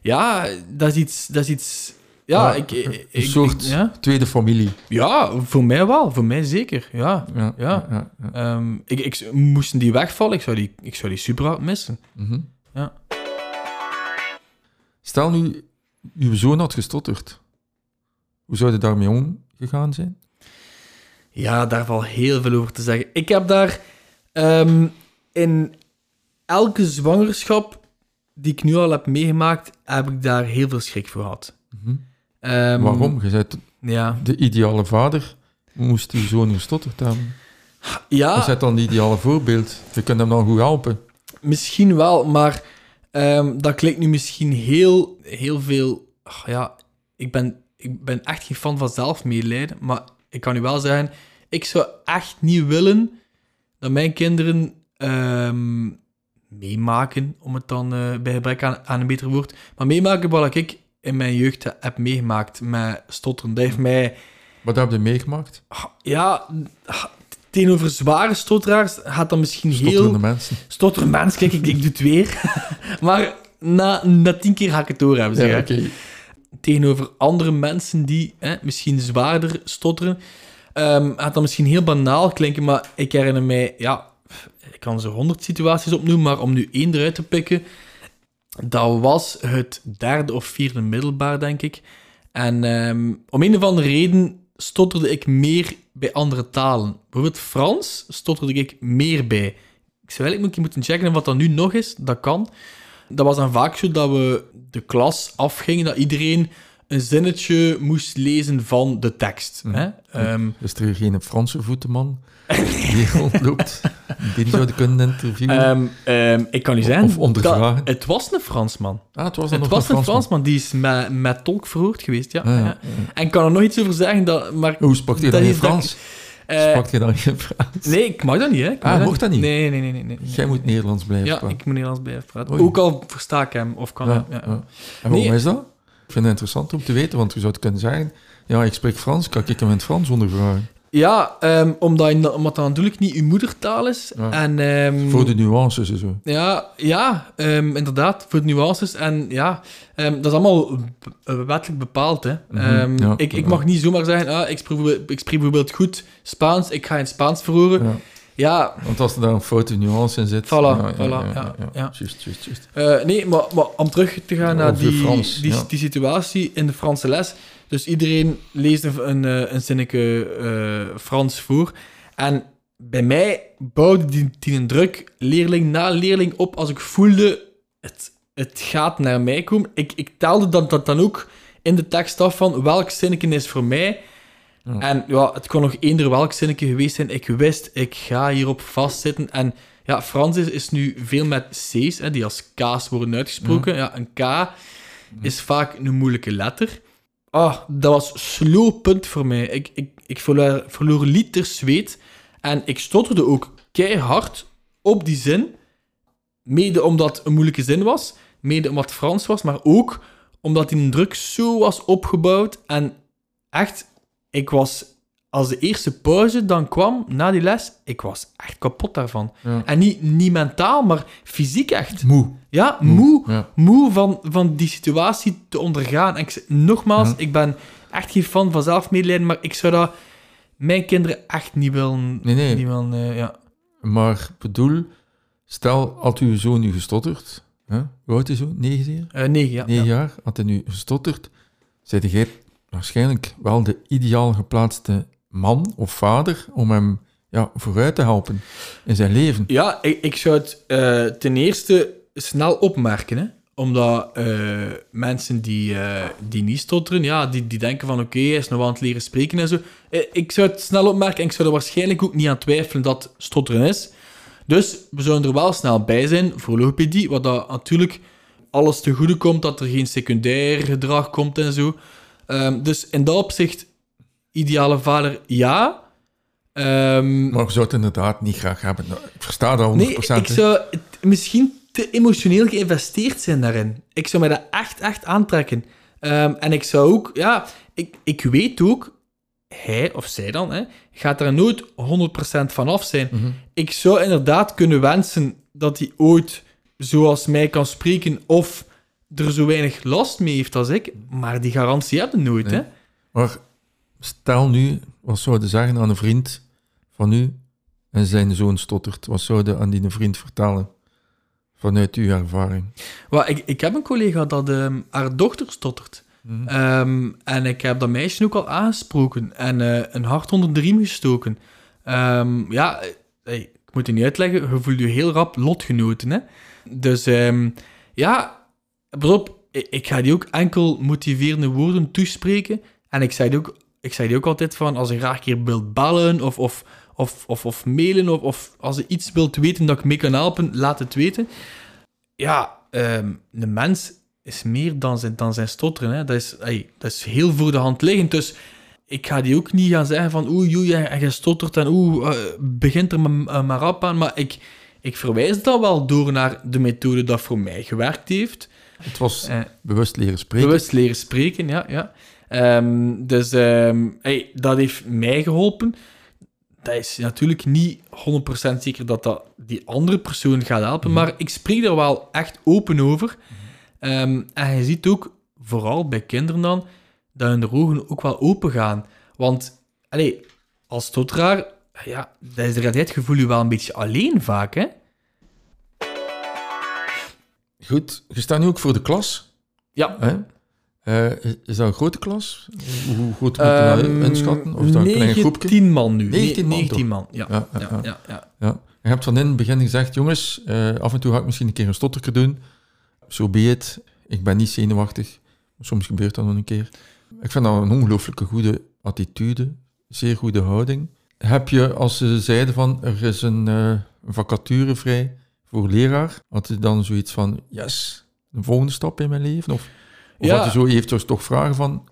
ja, dat is iets... Dat is iets ja, ik, ik, een ik- soort- ja? tweede familie. ja, voor mij wel. Voor mij zeker, ja. Ja, Ja. ja, ja. Ehm, ik, ik, moesten die wegvallen, ik zou die, ik zou die super hard missen. Mhm. Ja. Stel nu, uw zoon had gestotterd. Hoe zou je daarmee omgegaan zijn? Ja, daar valt heel veel over te zeggen. Ik heb daar ehm, in elke zwangerschap die ik nu al heb meegemaakt, heb ik daar heel veel schrik voor gehad. Mhm. Ehm, Waarom? Je bent Ja. de ideale vader. Moest uw zoon gestotterd hebben? Ja, Je bent dan het ideale voorbeeld. Je kunt hem dan goed helpen. Misschien wel, maar ehm, dat klinkt nu misschien heel, heel veel. ach ja, ik ben, ik ben echt geen fan van zelfmedelijden, maar ik kan u wel zeggen, ik zou echt niet willen dat mijn kinderen ehm, meemaken, om het dan eh, bij gebrek aan, aan een beter woord, maar meemaken wat ik in mijn jeugd heb meegemaakt met stotteren. Dat heeft mij Wat heb je meegemaakt? ja, tegenover zware stotteraars gaat dat misschien heel... Stotterende mensen. Stottermens, kijk, ik, ik doe het weer. maar na, na tien keer ga ik het door hebben. Zeg, Ja. Tegenover andere mensen die hè, misschien zwaarder stotteren, ehm gaat dat misschien heel banaal klinken, maar ik herinner mij, ja, ik kan zo honderd situaties opnoemen, maar om nu één eruit te pikken, dat was het derde of vierde middelbaar, denk ik. En ehm, om een of andere reden stotterde ik meer bij andere talen. Bijvoorbeeld Frans stotterde ik meer bij. Ik zou eigenlijk moeten checken wat dat nu nog is. Dat kan. Dat was dan vaak zo dat we de klas afgingen, dat iedereen een zinnetje moest lezen van de tekst. Hè? Ehm, Is er geen Franse voetenman die rondloopt? Die die zouden kunnen interviewen? ehm, ehm, ik kan u zeggen, Of ondervragen. dat- het was een Fransman. ah, het was dan Het nog was een Fransman, die is met, met tolk verhoord geweest, ja. Ah, ja, ja. ja. En ik kan er nog iets over zeggen, dat, maar... Hoe sprak je Dat dan in Frans? eh, Sprak je dan geen Frans? nee, ik mag dat niet, hè. Ik Ah, mag mocht dat niet? Nee, nee, nee. nee, nee. Jij moet Nederlands blijven Ja, praten. ik moet Nederlands blijven praten. Oei. Ook al versta ik hem, of kan Ja, hem. Ja. ja. En waarom Nee. is dat? Ik vind het interessant om te weten, want je zou het kunnen zeggen... Ja, ik spreek Frans, kan ik hem in het Frans ondervragen? Ja, ehm, omdat, je, omdat dat natuurlijk niet uw moedertaal is. Ja. En, ehm, Voor de nuances en zo. Ja, ja ehm, inderdaad, voor de nuances. En ja, dat is allemaal eh, wettelijk bepaald. Hè. Mhm, ja, ik, ik mag niet zomaar zeggen, ah, ik, spreek, bijvoorbeeld- ik spreek bijvoorbeeld goed Spaans, ik ga in Spaans verhoren. Ja. Want als er daar een foute nuance in zit... Voilà, voilà, ja, ja. Juist, juist, juist. Eh, nee, maar, maar om terug te gaan naar die, Frans, die, situatie in de Franse les. Dus iedereen leest een, een, eh, een zinnetje eh, Frans voor. En bij mij bouwde die, die een druk leerling na leerling op als ik voelde het, het gaat naar mij komen. Ik, ik telde dat, dat dan ook in de tekst af van welk zinnetje is voor mij. Ja. En ja, het kon nog eender welk zinnetje geweest zijn. Ik wist, ik ga hierop vastzitten. En ja, Frans is, is nu veel met C's, hè, die als K's worden uitgesproken. Ja. een K is vaak een moeilijke letter. Ah, dat was slowpunt voor mij. Ik, ik, ik verloor, verloor liters zweet. En ik stotterde ook keihard op die zin. Mede omdat het een moeilijke zin was. Mede omdat het Frans was. Maar ook omdat die druk zo was opgebouwd. En echt, ik was... Als de eerste pauze dan kwam, na die les, ik was echt kapot daarvan. Ja. En niet, niet mentaal, maar fysiek echt. Moe. Ja, moe. Moe van, van die situatie te ondergaan. En ik, zeg- nogmaals, ik ben echt geen fan van zelfmedelijden, maar ik zou dat mijn kinderen echt niet willen... Nee, nee. Niet willen eh, ja. Maar bedoel, stel, had uw zoon nu gestotterd... Hè? Hoe oud is uw zoon? Negen jaar? Eh, negen, ja. Negen ja. jaar, had hij nu gestotterd, zei jij waarschijnlijk wel de ideaal geplaatste man of vader om hem ja, vooruit te helpen in zijn leven. Ja, ik, ik zou het eh, ten eerste snel opmerken, hè. Omdat eh, mensen die, eh, die niet stotteren, ja, die, die denken van oké, hij is nog aan het leren spreken en zo. Ik zou het snel opmerken en ik zou er waarschijnlijk ook niet aan twijfelen dat stotteren is. Dus we zouden er wel snel bij zijn voor logopedie, wat dat natuurlijk alles te goede komt, dat er geen secundair gedrag komt en zo. Ehm, dus in dat opzicht, ideale vader, ja. Ehm, Maar je zou het inderdaad niet graag hebben. Nou, ik versta dat 100%. Nee, ik zou misschien te emotioneel geïnvesteerd zijn daarin. Ik zou mij dat echt, echt aantrekken. Ehm, en ik zou ook, ja, ik, ik weet ook, hij of zij dan, hè, gaat er nooit 100% van af zijn. Mhm. Ik zou inderdaad kunnen wensen dat hij ooit zoals mij kan spreken of er zo weinig last mee heeft als ik, maar die garantie hebben nooit, Nee. hè. Maar stel nu, wat zou je zeggen aan een vriend van u en zijn zoon stottert? Wat zou je aan die vriend vertellen vanuit uw ervaring? Wel, ik, ik heb een collega dat ehm, haar dochter stottert. Mhm. Ehm, en ik heb dat meisje ook al aangesproken en eh, een hart onder de riem gestoken. Ehm, ja, eh, hey, ik moet het niet uitleggen, je voelt je heel rap lotgenoten. Hè? Dus ja, pas op, ik, ga die ook enkel motiverende woorden toespreken. En ik zei die ook, ik zei die ook altijd van, als je graag een keer wilt bellen of, of, of, of, of mailen, of, of als je iets wilt weten dat ik mee kan helpen, laat het weten. Ja, ehm de mens is meer dan zijn, dan zijn stotteren. Hè. Dat, is, dat is heel voor de hand liggend. Dus ik ga die ook niet gaan zeggen van oei, oei, en je stottert en oeh, eh, begint er maar, eh, maar aan. Maar ik, ik verwijs dat wel door naar de methode dat voor mij gewerkt heeft. Het was Eh, bewust leren spreken. bewust leren spreken, ja. ja. Ehm, dus ehm, ey, dat heeft mij geholpen. Dat is natuurlijk niet 100% zeker dat dat die andere persoon gaat helpen, Mhm. maar ik spreek er wel echt open over. Ehm, en je ziet ook, vooral bij kinderen dan, dat hun ogen ook wel open gaan. Want, allee, als stotteraar, ja, dat is de realiteit, je voelt je wel een beetje alleen vaak, hè? Goed, je staat nu ook voor de klas. Ja. Hè? Eh, is- dat een grote klas? Hoe, groot moet je dat Ehm, inschatten? Of is dat een klein groepje? 19 man nu. 19 man 19 man, ja. Ja, ja, Ja, ja. ja, ja. Ja. Je hebt van in het begin gezegd, jongens, eh, af en toe ga ik misschien een keer een stotterke doen. Zo be het. Ik ben niet zenuwachtig. Soms gebeurt dat nog een keer. Ik vind dat een ongelooflijke goede attitude. Zeer goede houding. Heb je, als ze zeiden van, er is een eh, vacature vrij voor leraar, had je dan zoiets van, yes, een volgende stap in mijn leven? Of, of Ja. had je zo eventjes toch vragen van,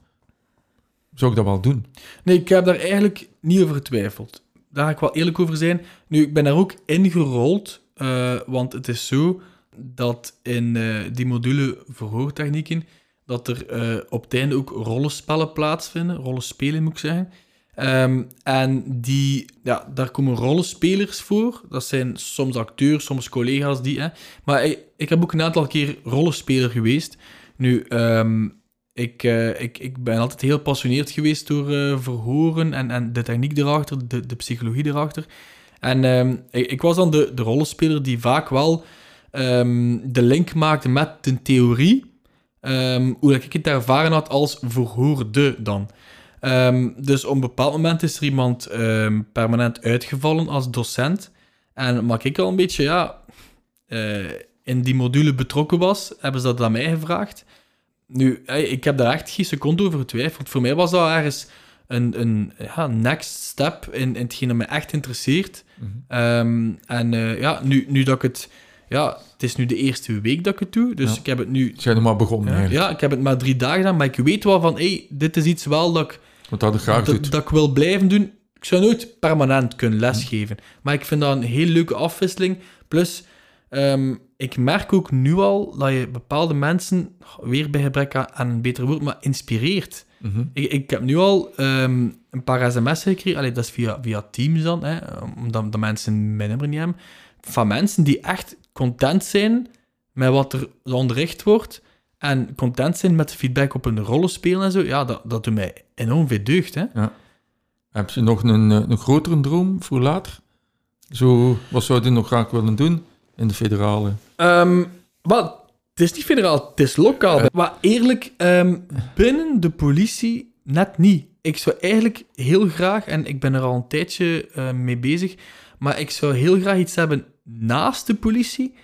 zou ik dat wel doen? Nee, ik heb daar eigenlijk niet over getwijfeld. Daar ga ik wel eerlijk over zijn. Nu, ik ben daar ook ingerold, eh, want het is zo dat in eh, die module verhoortechnieken, dat er eh, op het einde ook rollenspellen plaatsvinden, rollenspelen moet ik zeggen. Ehm, en die, ja, daar komen rollenspelers voor. Dat zijn soms acteurs, soms collega's die. Hè. Maar ik, ik heb ook een aantal keer rollenspeler geweest. Nu, ehm, ik, eh, ik, ik ben altijd heel gepassioneerd geweest door eh, verhoren en, en de techniek erachter, de, de psychologie erachter. En ehm, ik, ik was dan de, de rollenspeler die vaak wel de link maakte met de theorie, hoe ik het ervaren had als verhoorde dan. Ehm, dus op een bepaald moment is er iemand ehm, permanent uitgevallen als docent. En maar ik al een beetje, ja, eh, in die module betrokken was, hebben ze dat aan mij gevraagd. Nu, eh, ik heb daar echt geen seconde over getwijfeld. Voor mij was dat ergens een, een ja, next step in, in hetgeen dat me echt interesseert. Mhm. Ehm, en eh, ja, nu, nu dat ik het... Ja, het is nu de eerste week dat ik het doe, dus Ja. ik heb het nu... Zijn er maar begonnen Ja, eigenlijk. ja, ik heb het maar drie dagen gedaan, maar ik weet wel van, hey, dit is iets wel dat ik, Wat dat ik graag dat, doet. dat ik wil blijven doen. Ik zou nooit permanent kunnen lesgeven, maar ik vind dat een heel leuke afwisseling. Plus, ehm, ik merk ook nu al dat je bepaalde mensen, weer bij gebrek aan, aan een beter woord, maar inspireert. Mhm. Ik, ik heb nu al ehm, een paar sms'en gekregen. Allee, dat is via, via Teams dan, hè, omdat de mensen mijn nummer niet hebben. Van mensen die echt content zijn met wat er onderricht wordt. En content zijn met feedback op hun rollen spelen en zo. Ja, dat, dat doet mij enorm veel deugd. Hè. Heb je nog een, eh, een grotere droom voor later? Zo, wat zou je nog graag willen doen in de federale? Ehm, maar het is niet federaal, het is lokaal. Maar eerlijk, ehm, binnen de politie net niet. Ik zou eigenlijk heel graag, en ik ben er al een tijdje eh, mee bezig, maar ik zou heel graag iets hebben naast de politie,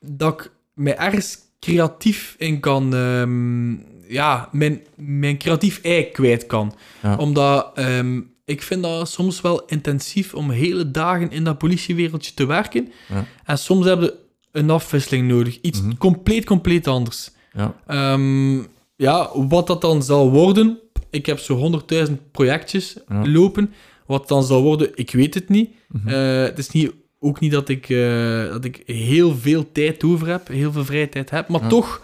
dat ik mij ergens creatief in kan, ehm, ja, mijn, mijn creatief ei kwijt kan. Ja. Omdat ehm, ik vind dat soms wel intensief om hele dagen in dat politiewereldje te werken. Ja. En soms heb je een afwisseling nodig. Iets Mhm. compleet, compleet anders. Ja. Ehm, ja, wat dat dan zal worden, ik heb zo 100.000 projectjes Ja. lopen. Wat dan zal worden, ik weet het niet. Mhm. Eh, het is niet, ook niet dat ik, eh, dat ik heel veel tijd over heb, heel veel vrije tijd heb, maar Ja. toch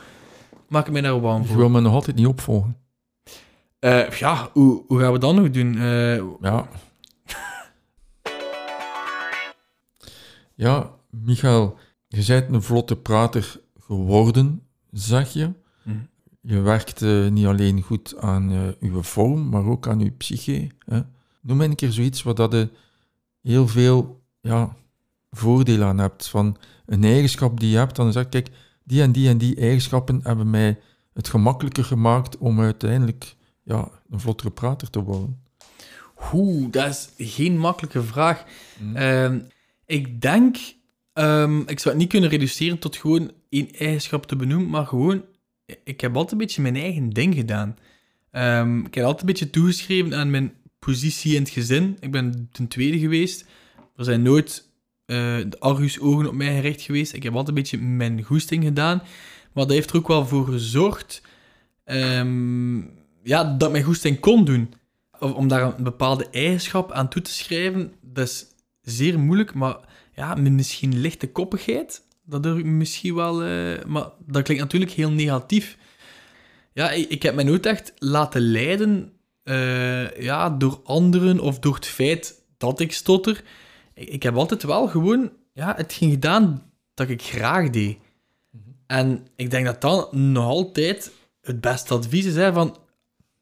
maak ik mij daar warm Je voor. wil me nog altijd niet opvolgen. Eh, ja, hoe, hoe gaan we dat nog doen? Eh, Ja. ja, Michael, je bent een vlotte prater geworden, zeg je. Mhm. Je werkt niet alleen goed aan uw vorm, maar ook aan uw psyche. Hè? Noem een keer zoiets waar dat je heel veel ja, voordeel aan hebt. Van een eigenschap die je hebt, dan zeg je, kijk, die en die en die eigenschappen hebben mij het gemakkelijker gemaakt om uiteindelijk ja, een vlottere prater te worden. Oeh, dat is geen makkelijke vraag. Mhm. Ehm, ik denk, ehm, ik zou het niet kunnen reduceren tot gewoon één eigenschap te benoemen, maar gewoon, ik heb altijd een beetje mijn eigen ding gedaan. Ehm, ik heb altijd een beetje toegeschreven aan mijn positie in het gezin. Ik ben ten tweede geweest. Er zijn nooit eh, de argusogen op mij gericht geweest. Ik heb altijd een beetje mijn goesting gedaan. Maar dat heeft er ook wel voor gezorgd ehm, ja, dat mijn goesting kon doen. Om daar een bepaalde eigenschap aan toe te schrijven, dat is zeer moeilijk, maar ja, misschien lichte koppigheid, dat durf ik misschien wel... eh, maar dat klinkt natuurlijk heel negatief. Ja, ik, ik heb mij nooit echt laten leiden eh, ja, door anderen of door het feit dat ik stotter. Ik, heb altijd wel gewoon ja, hetgeen gedaan dat ik graag deed. En ik denk dat dat nog altijd het beste advies is, hè, van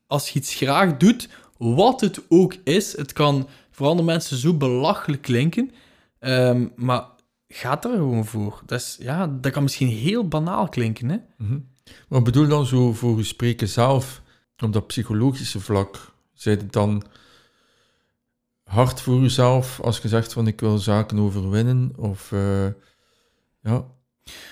als je iets graag doet, wat het ook is, het kan voor andere mensen zo belachelijk klinken, ehm, maar gaat er gewoon voor. Dat, is, ja, dat kan misschien heel banaal klinken, hè? Mhm. Maar bedoel dan zo voor u spreken zelf, op dat psychologische vlak, zijt het dan hard voor uzelf als je zegt van ik wil zaken overwinnen of eh, ja,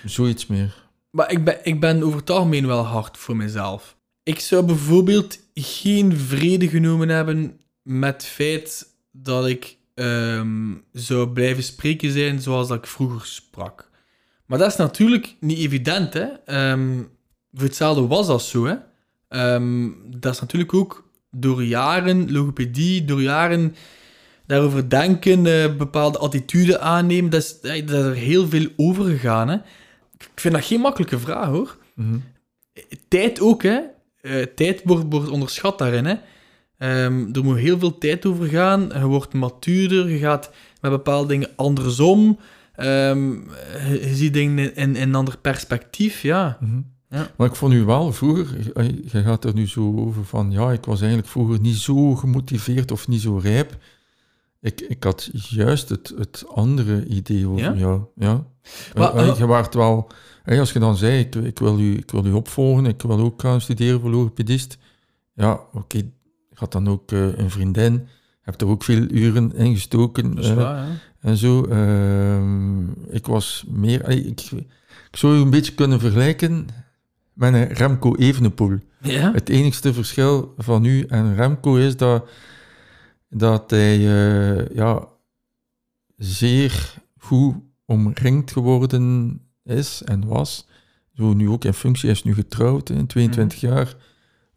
zoiets meer. Maar ik ben, ik ben over het algemeen wel hard voor mezelf. Ik zou bijvoorbeeld geen vrede genomen hebben met het feit dat ik ehm, zou blijven spreken zijn zoals dat ik vroeger sprak. Maar dat is natuurlijk niet evident, hè. Ehm, hetzelfde was dat zo, hè. Ehm, dat is natuurlijk ook door jaren logopedie, door jaren daarover denken, eh, bepaalde attitude aannemen, dat is, eh, dat is er heel veel over gegaan, hè. Ik vind dat geen makkelijke vraag, hoor. Mhm. Tijd ook, hè. Eh, tijd wordt, wordt onderschat daarin, hè. Ehm, er moet heel veel tijd over gaan. Je wordt matuurder, je gaat met bepaalde dingen andersom. Ehm, je, je ziet dingen in, een ander perspectief, ja. Mhm. Ja. Maar ik vond u wel vroeger, je gaat er nu zo over van, ja, ik was eigenlijk vroeger niet zo gemotiveerd of niet zo rijp. Ik, ik had juist het, het andere idee over Ja? jou. Ja. Maar, Eh, eh, je waart wel... eh, als je dan zei, ik, ik, wil u, ik wil u opvolgen, ik wil ook gaan studeren voor logopedist. Ja, oké. Je had dan ook een vriendin. Je hebt er ook veel uren in gestoken. Dat is waar, hè. en zo. Ehm, ik was meer... Ik, ik zou je een beetje kunnen vergelijken met een Remco Evenepoel. Ja? Het enigste verschil van u en Remco is dat, dat hij eh, ja, zeer goed omringd geworden is en was. Zo nu ook in functie. Hij is nu getrouwd, hè, 22 jaar.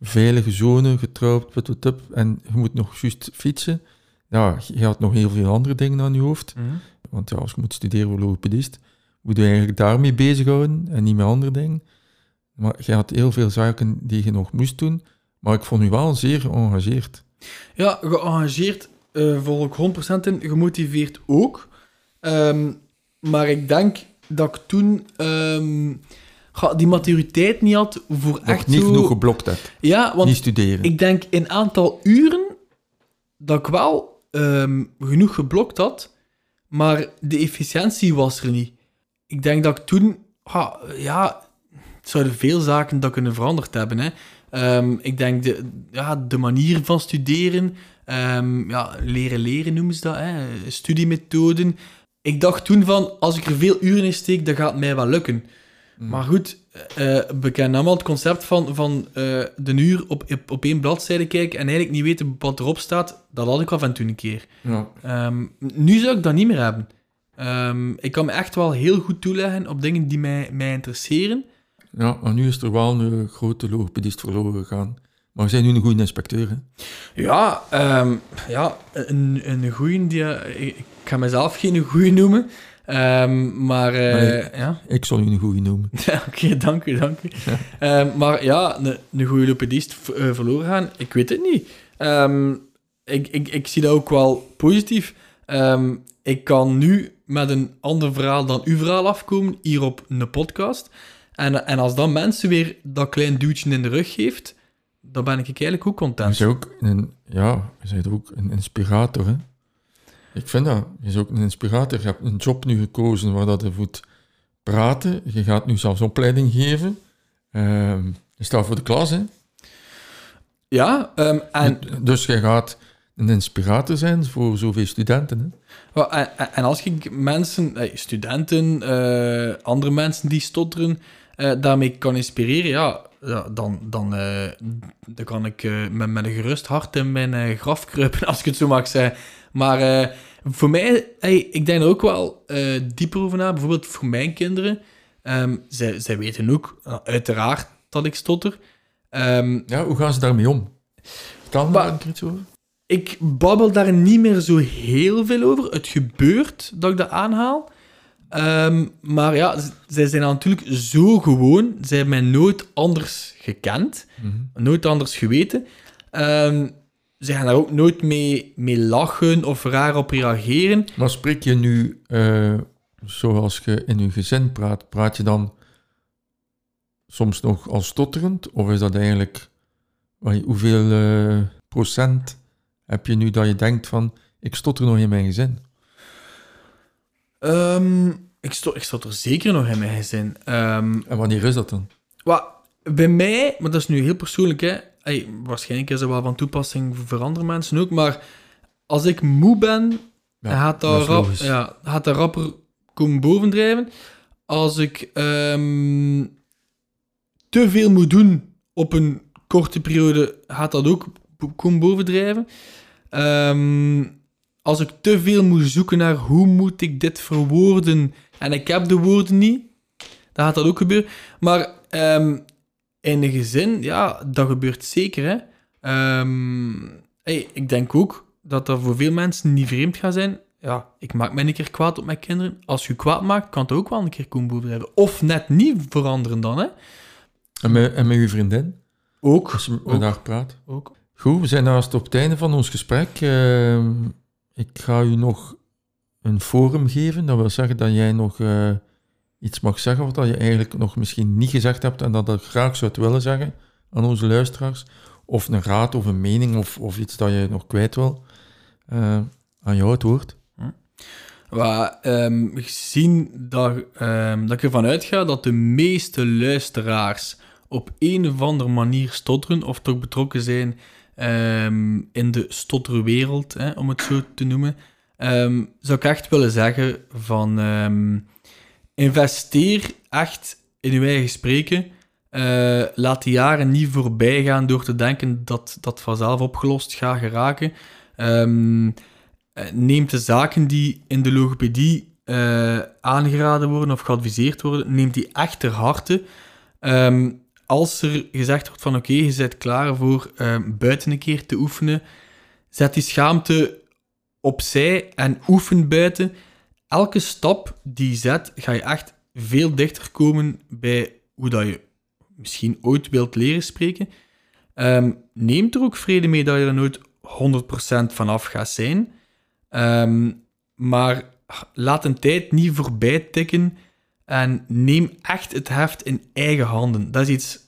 Veilige zone, getrouwd, put, put, put, en je moet nog juist fietsen. Ja, je had nog heel veel andere dingen aan je hoofd. Mhm. Want ja, als je moet studeren voor logopedist, moet je eigenlijk daarmee bezighouden en niet met andere dingen. Maar je had heel veel zaken die je nog moest doen. Maar ik vond u wel zeer geëngageerd. Ja, geëngageerd eh volg ik 100% in, gemotiveerd ook. Ehm, maar ik denk dat ik toen ehm, ga, die maturiteit niet had voor Nog echt niet zo... genoeg geblokt hebt. Ja, want niet studeren. ik denk in aantal uren dat ik wel ehm, genoeg geblokt had, maar de efficiëntie was er niet. Ik denk dat ik toen... ha, ja, het zouden veel zaken dat kunnen veranderd hebben. Hè. Ehm, ik denk de, ja, de manier van studeren, ehm, ja, leren leren noemen ze dat, hè, studiemethoden. Ik dacht toen van, als ik er veel uren in steek, dan gaat het mij wel lukken. Mm. Maar goed, eh we kennen allemaal het concept van, van eh, de uur op, op, op één bladzijde kijken en eigenlijk niet weten wat erop staat. Dat had ik al van toen een keer. Ja. Ehm, nu zou ik dat niet meer hebben. Ik kan me echt wel heel goed toeleggen op dingen die mij, mij interesseren. Ja, maar nu is er wel een grote logopedist verloren gegaan. Maar we zijn nu een goede inspecteur. Hè? Ja, ehm, ja een, een goeie die... eh, ik, ik ga mezelf geen goeie noemen. Ehm, maar eh, Nee. ja, Ik zal u een goede noemen. Oké, dank u, dank u. Ehm, maar ja, een, een goede eh, verloren gaan, ik weet het niet. Ik, ik, ik zie dat ook wel positief. Ik kan nu met een ander verhaal dan uw verhaal afkomen, hier op een podcast. En, en als dan mensen weer dat klein duwtje in de rug geeft, dan ben ik eigenlijk ook Je content. bent ook een, ja, je bent ook een inspirator. Hè? Ik vind dat. Je bent ook een inspirator. Je hebt een job nu gekozen waar dat je moet praten. Je gaat nu zelfs opleiding geven. Ehm, je staat voor de klas, hè? Ja, ehm, en, Dus je gaat een inspirator zijn voor zoveel studenten. Hè? En, als ik mensen, studenten, eh, andere mensen die stotteren, eh, daarmee kan inspireren, ja, ja, dan, dan, eh, dan kan ik eh, met, met een gerust hart in mijn graf kruipen, als ik het zo mag zeggen. Maar voor mij, hey, ik denk er ook wel dieper over na. Bijvoorbeeld voor mijn kinderen. Ehm, zij, zij weten ook, uiteraard, dat ik stotter. Ehm, Ja, hoe gaan ze daarmee om? Vertel Maar- daar iets over. ik babbel daar niet meer zo heel veel over. Het gebeurt dat ik dat aanhaal. Ehm, maar ja, zij zijn natuurlijk zo gewoon. Zij hebben mij nooit anders gekend. Mhm. Nooit anders geweten. Ehm ze gaan daar ook nooit mee, mee lachen of raar op reageren. Maar spreek je nu eh, zoals je in je gezin praat, praat je dan soms nog als stotterend? Of is dat eigenlijk, hoeveel eh, procent heb je nu dat je denkt van, ik stotter nog in mijn gezin? Ehm, ik, sto ik stond er zeker nog in mijn gezin. Ehm, En wanneer is dat dan? Wat, bij mij, maar dat is nu heel persoonlijk, hè. Hey, waarschijnlijk is dat wel van toepassing voor andere mensen ook, maar als ik moe ben, Ja, gaat, dat rap, ja, gaat dat rapper komen bovendrijven. Als ik ehm, te veel moet doen op een korte periode, gaat dat ook komen bovendrijven. Ehm, als ik te veel moet zoeken naar hoe moet ik dit verwoorden en ik heb de woorden niet, dan gaat dat ook gebeuren. Maar ehm, in een gezin, ja, dat gebeurt zeker. Hè. Ehm, hey, ik denk ook dat dat voor veel mensen niet vreemd gaat zijn. Ja, ik maak mij een keer kwaad op mijn kinderen. Als je kwaad maakt, kan het ook wel een keer komen bovendrijven. Of net niet veranderen dan, hè. En met, en met uw vriendin, Ook. als je met Ook. haar praat? ook. Goed, we zijn naast op het einde van ons gesprek. Ehm, ik ga u nog een forum geven. Dat wil zeggen dat jij nog eh, iets mag zeggen wat dat je eigenlijk nog misschien niet gezegd hebt en dat je graag zou willen zeggen aan onze luisteraars. Of een raad of een mening of, of iets dat je nog kwijt wil. Eh, Aan jou het woord. Waar, ehm, gezien dat, ehm, dat ik ervan uitga dat de meeste luisteraars op een of andere manier stotteren of toch betrokken zijn ehm, in de stotterwereld, hè, om het zo te noemen, ehm, zou ik echt willen zeggen van ehm, investeer echt in uw eigen spreken. Eh, laat die jaren niet voorbij gaan door te denken dat dat vanzelf opgelost gaat geraken. Eh, neemt de zaken die in de logopedie eh, aangeraden worden of geadviseerd worden, neemt die echt ter harte. Als er gezegd wordt van oké, je bent klaar voor ehm, buiten een keer te oefenen, zet die schaamte opzij en oefen buiten. Elke stap die je zet, ga je echt veel dichter komen bij hoe dat je misschien ooit wilt leren spreken. Ehm, neem er ook vrede mee dat je er nooit 100% vanaf gaat zijn. Ehm, maar laat een tijd niet voorbij tikken en neem echt het heft in eigen handen. Dat is iets...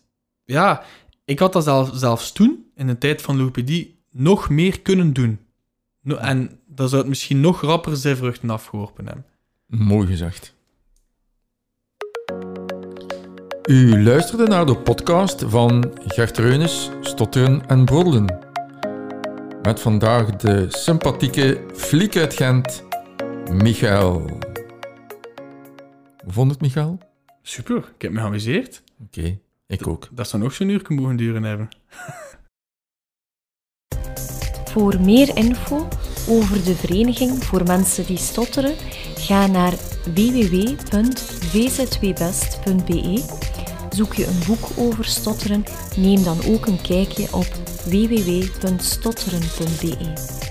Ja, ik had dat zelf, zelfs toen, in de tijd van logopedie, nog meer kunnen doen. No- en dan zou het misschien nog rapper zijn vruchten afgeworpen hebben. Mooi gezegd. U luisterde naar de podcast van Gert Reunis, Stotteren en Broddelen. Met vandaag de sympathieke fliek uit Gent, Michael. Hoe vond het, Michael? Super, ik heb me geamuseerd. Oké, ik ook. Dat zou nog zo'n uur mogen duren hebben. Voor meer info over de Vereniging voor Mensen die Stotteren, ga naar www.vzwbest.be. Zoek je een boek over stotteren, neem dan ook een kijkje op www.stotteren.be.